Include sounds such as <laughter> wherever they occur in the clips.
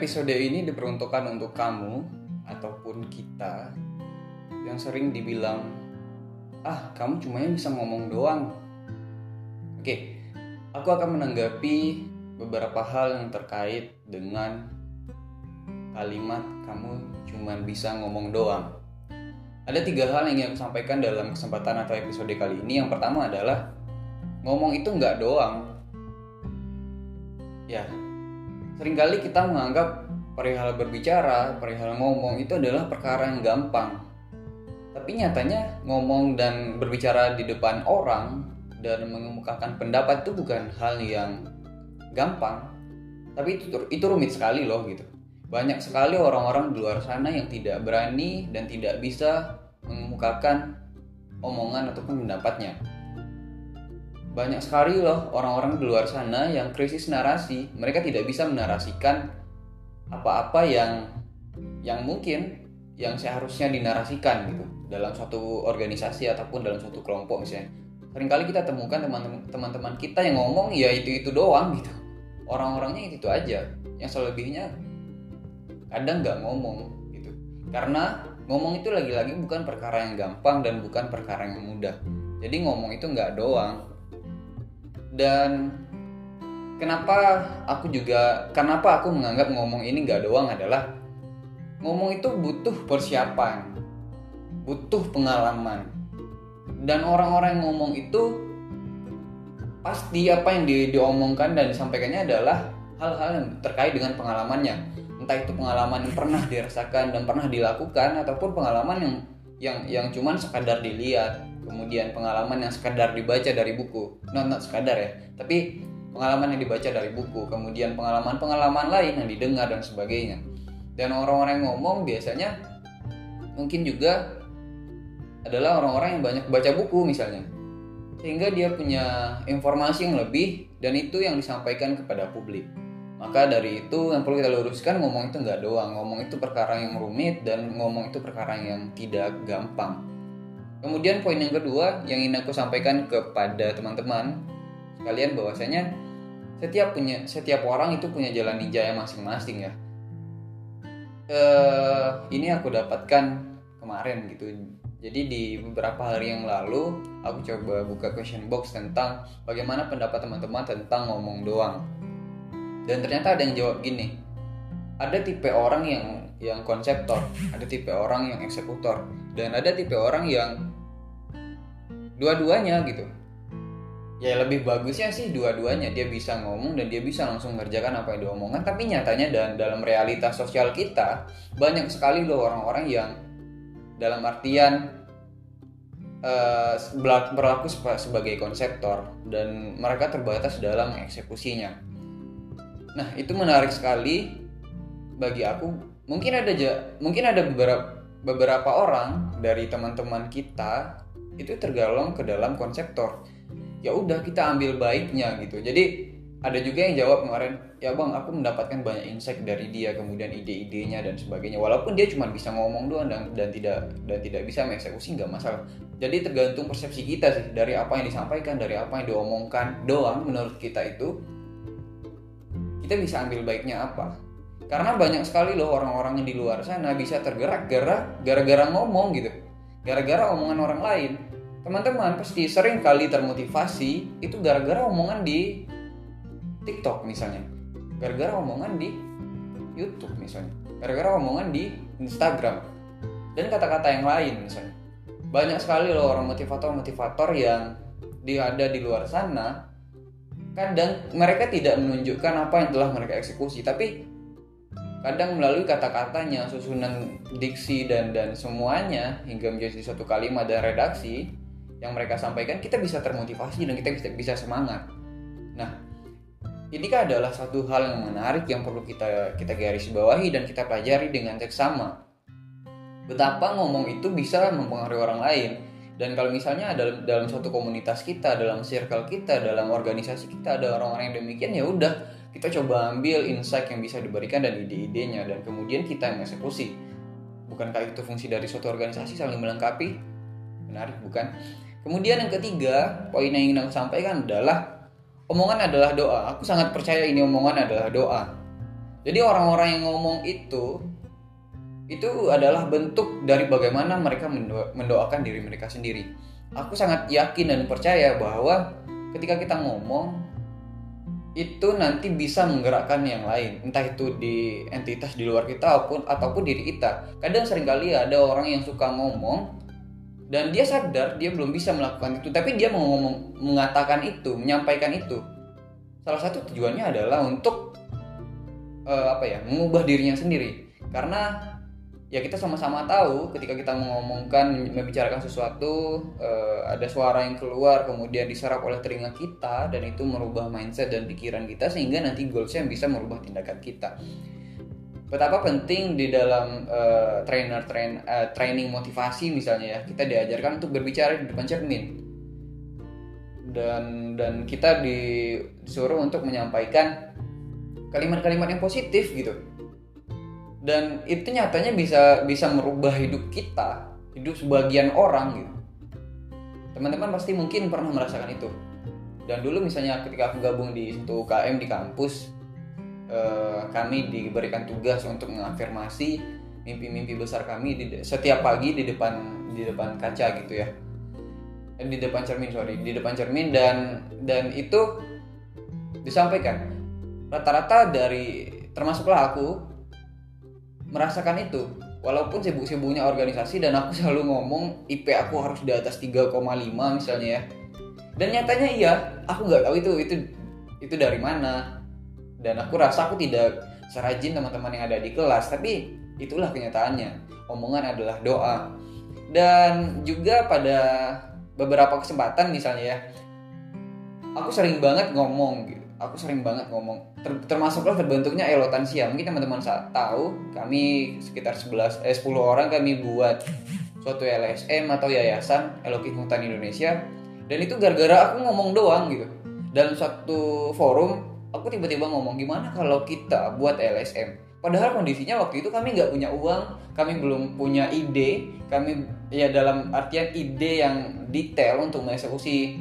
Episode ini diperuntukkan untuk kamu ataupun kita yang sering dibilang, "Ah, kamu cuma bisa ngomong doang." Oke, aku akan menanggapi beberapa hal yang terkait dengan kalimat "kamu cuma bisa ngomong doang." Ada tiga hal yang ingin aku sampaikan dalam kesempatan atau episode kali ini. Yang pertama adalah ngomong itu nggak doang. Ya, sering kali kita menganggap perihal berbicara, perihal ngomong itu adalah perkara yang gampang. Tapi nyatanya ngomong dan berbicara di depan orang dan mengemukakan pendapat itu bukan hal yang gampang. Tapi itu itu rumit sekali loh gitu. Banyak sekali orang-orang di luar sana yang tidak berani dan tidak bisa mengemukakan omongan ataupun pendapatnya. Banyak sekali loh orang-orang di luar sana yang krisis narasi. Mereka tidak bisa menarasikan apa-apa yang yang mungkin yang seharusnya dinarasikan gitu dalam suatu organisasi ataupun dalam suatu kelompok misalnya. Seringkali kita temukan teman-teman kita yang ngomong ya itu-itu doang gitu. Orang-orangnya itu, itu aja. Yang selebihnya kadang nggak ngomong gitu. Karena ngomong itu lagi-lagi bukan perkara yang gampang dan bukan perkara yang mudah. Jadi ngomong itu nggak doang, dan kenapa aku juga kenapa aku menganggap ngomong ini nggak doang adalah ngomong itu butuh persiapan butuh pengalaman. Dan orang-orang yang ngomong itu pasti apa yang di, diomongkan dan disampaikannya adalah hal-hal yang terkait dengan pengalamannya. Entah itu pengalaman yang pernah dirasakan dan pernah dilakukan ataupun pengalaman yang yang yang cuman sekadar dilihat kemudian pengalaman yang sekadar dibaca dari buku. Not not sekadar ya. Tapi pengalaman yang dibaca dari buku. Kemudian pengalaman-pengalaman lain yang didengar dan sebagainya. Dan orang-orang yang ngomong biasanya mungkin juga adalah orang-orang yang banyak baca buku misalnya. Sehingga dia punya informasi yang lebih dan itu yang disampaikan kepada publik. Maka dari itu yang perlu kita luruskan ngomong itu nggak doang. Ngomong itu perkara yang rumit dan ngomong itu perkara yang tidak gampang Kemudian poin yang kedua yang ingin aku sampaikan kepada teman-teman sekalian bahwasanya setiap punya setiap orang itu punya jalan ninja yang masing-masing ya. Uh, ini aku dapatkan kemarin gitu. Jadi di beberapa hari yang lalu aku coba buka question box tentang bagaimana pendapat teman-teman tentang ngomong doang. Dan ternyata ada yang jawab gini. Ada tipe orang yang yang konseptor, ada tipe orang yang eksekutor, dan ada tipe orang yang dua-duanya gitu. Ya lebih bagusnya sih dua-duanya. Dia bisa ngomong dan dia bisa langsung mengerjakan apa yang diomongkan tapi nyatanya dan dalam realitas sosial kita banyak sekali loh orang-orang yang dalam artian uh, berlaku sebagai konseptor dan mereka terbatas dalam eksekusinya. Nah itu menarik sekali bagi aku. Mungkin ada mungkin ada beberapa beberapa orang dari teman-teman kita itu tergolong ke dalam konseptor. Ya udah kita ambil baiknya gitu. Jadi ada juga yang jawab kemarin ya bang aku mendapatkan banyak insight dari dia kemudian ide-idenya dan sebagainya. Walaupun dia cuma bisa ngomong doang dan, dan tidak dan tidak bisa mengeksekusi nggak masalah. Jadi tergantung persepsi kita sih. Dari apa yang disampaikan dari apa yang diomongkan doang menurut kita itu kita bisa ambil baiknya apa. Karena banyak sekali loh orang-orang yang di luar sana bisa tergerak gerak gara-gara ngomong gitu gara-gara omongan orang lain. Teman-teman pasti sering kali termotivasi itu gara-gara omongan di TikTok misalnya. Gara-gara omongan di YouTube misalnya. Gara-gara omongan di Instagram. Dan kata-kata yang lain misalnya. Banyak sekali loh orang motivator-motivator yang dia ada di luar sana. Kadang mereka tidak menunjukkan apa yang telah mereka eksekusi. Tapi kadang melalui kata-katanya susunan diksi dan dan semuanya hingga menjadi suatu kalimat dan redaksi yang mereka sampaikan kita bisa termotivasi dan kita bisa bisa semangat. Nah, ini kan adalah satu hal yang menarik yang perlu kita kita garis bawahi dan kita pelajari dengan seksama. Betapa ngomong itu bisa mempengaruhi orang lain dan kalau misalnya dalam dalam suatu komunitas kita, dalam circle kita, dalam organisasi kita ada orang-orang yang demikian ya udah kita coba ambil insight yang bisa diberikan dan ide-idenya dan kemudian kita yang eksekusi. Bukankah itu fungsi dari suatu organisasi saling melengkapi? Menarik bukan? Kemudian yang ketiga, poin yang ingin aku sampaikan adalah omongan adalah doa. Aku sangat percaya ini omongan adalah doa. jadi orang-orang yang ngomong itu itu adalah bentuk dari bagaimana mereka mendoakan diri mereka sendiri aku sangat yakin dan percaya bahwa ketika kita ngomong itu nanti bisa menggerakkan yang lain. Entah itu di entitas di luar kita ataupun ataupun diri kita. Kadang sering kali ada orang yang suka ngomong dan dia sadar dia belum bisa melakukan itu. Tapi dia mau ngomong mengatakan itu menyampaikan itu. Salah satu tujuannya adalah untuk uh, apa ya mengubah dirinya sendiri. Karena ya kita sama-sama tahu ketika kita mengomongkan membicarakan sesuatu uh, ada suara yang keluar kemudian diserap oleh telinga kita dan itu merubah mindset dan pikiran kita sehingga nanti goalsnya bisa merubah tindakan kita. Betapa penting di dalam uh, trainer train uh, training motivasi misalnya ya kita diajarkan untuk berbicara di depan cermin. Dan dan kita disuruh untuk menyampaikan kalimat-kalimat yang positif gitu dan itu nyatanya bisa bisa merubah hidup kita hidup sebagian orang gitu. Teman-teman pasti mungkin pernah merasakan itu. Dan dulu misalnya ketika aku gabung di satu KM di kampus eh, kami diberikan tugas untuk mengafirmasi mimpi-mimpi besar kami di, setiap pagi di depan di depan kaca gitu ya. Eh, di depan cermin sorry di depan cermin dan dan itu disampaikan. Rata-rata dari termasuklah aku merasakan itu. Walaupun sibuk-sibuknya organisasi dan aku <laughs> selalu ngomong IP aku harus di atas 3,5 misalnya ya. Dan nyatanya iya aku nggak tahu itu itu itu dari mana. Dan aku rasa aku tidak serajin teman-teman yang ada di kelas tapi itulah kenyataannya. Omongan adalah doa. Dan juga pada beberapa kesempatan misalnya ya aku sering banget ngomong gitu aku sering banget ngomong ter termasuklah terbentuknya elotansia. Mungkin teman-teman tahu kami sekitar 11 eh 10 orang kami buat suatu LSM atau yayasan Elokin Hutan Indonesia. Dan itu gara-gara aku ngomong doang gitu. Dalam satu forum aku tiba-tiba ngomong gimana kalau kita buat LSM padahal kondisinya waktu itu kami nggak punya uang kami belum punya ide kami ya dalam artian ide yang detail untuk mengeksekusi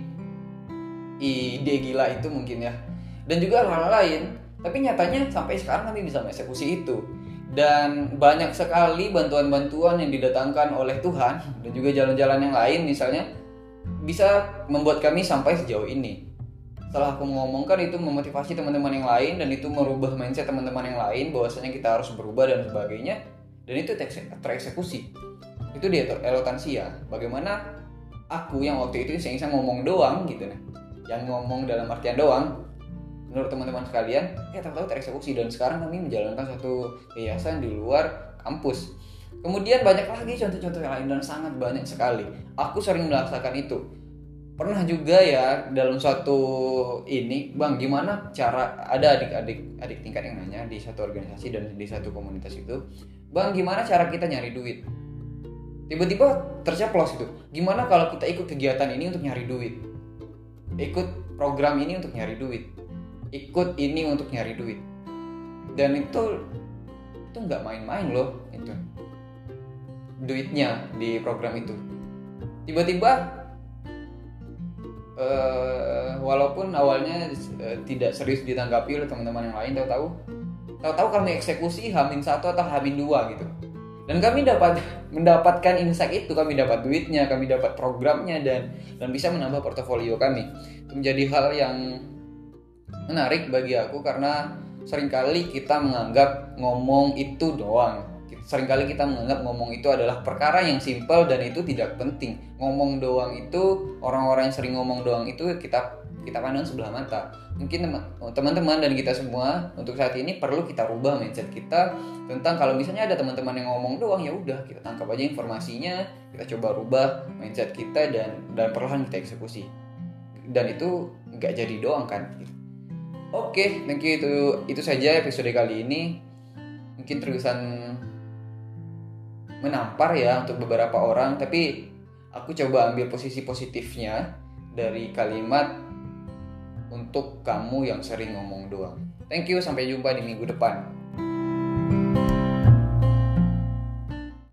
ide gila itu mungkin ya dan juga hal-hal lain. Tapi nyatanya sampai sekarang kami bisa mengeksekusi itu. Dan banyak sekali bantuan-bantuan yang didatangkan oleh Tuhan dan juga jalan-jalan yang lain misalnya bisa membuat kami sampai sejauh ini. Setelah aku mengomongkan itu memotivasi teman-teman yang lain dan itu merubah mindset teman-teman yang lain bahwasanya kita harus berubah dan sebagainya dan itu tereksekusi. Itu dia elotansia. Bagaimana aku yang waktu itu iseng-iseng ngomong doang gitu nih yang ngomong dalam artian doang menurut teman-teman sekalian ya tahu-tahu tereksekusi. Dan sekarang kami menjalankan satu yayasan di luar kampus. Kemudian banyak lagi contoh-contoh yang lain dan sangat banyak sekali. Aku sering melaksanakan itu. Pernah juga ya dalam suatu ini bang gimana cara ada adik-adik adik tingkat yang nanya di satu organisasi dan di satu komunitas itu bang gimana cara kita nyari duit? Tiba-tiba terceplos itu. Gimana kalau kita ikut kegiatan ini untuk nyari duit? Ikut program ini untuk nyari duit ikut ini untuk nyari duit. Dan itu itu nggak main-main loh itu. Duitnya di program itu. Tiba-tiba uh, walaupun awalnya uh, tidak serius ditanggapi oleh teman-teman yang lain tahu-tahu tahu-tahu kami eksekusi hamin satu atau hamin dua gitu. Dan kami dapat <laughs> mendapatkan insight itu kami dapat duitnya kami dapat programnya dan dan bisa menambah portofolio kami. Itu menjadi hal yang menarik bagi aku karena sering kali kita menganggap ngomong itu doang. Seringkali kita menganggap ngomong itu adalah perkara yang simpel dan itu tidak penting. Ngomong doang itu orang-orang yang sering ngomong doang itu kita kita pandang sebelah mata. Mungkin teman-teman dan kita semua untuk saat ini perlu kita rubah mindset kita tentang kalau misalnya ada teman-teman yang ngomong doang ya udah kita tangkap aja informasinya, kita coba rubah mindset kita dan dan perlahan kita eksekusi. Dan itu nggak jadi doang kan. Oke, okay, thank you itu itu saja episode kali ini. Mungkin terkesan menampar ya untuk beberapa orang, tapi aku coba ambil posisi positifnya dari kalimat untuk kamu yang sering ngomong doang. Thank you, sampai jumpa di minggu depan.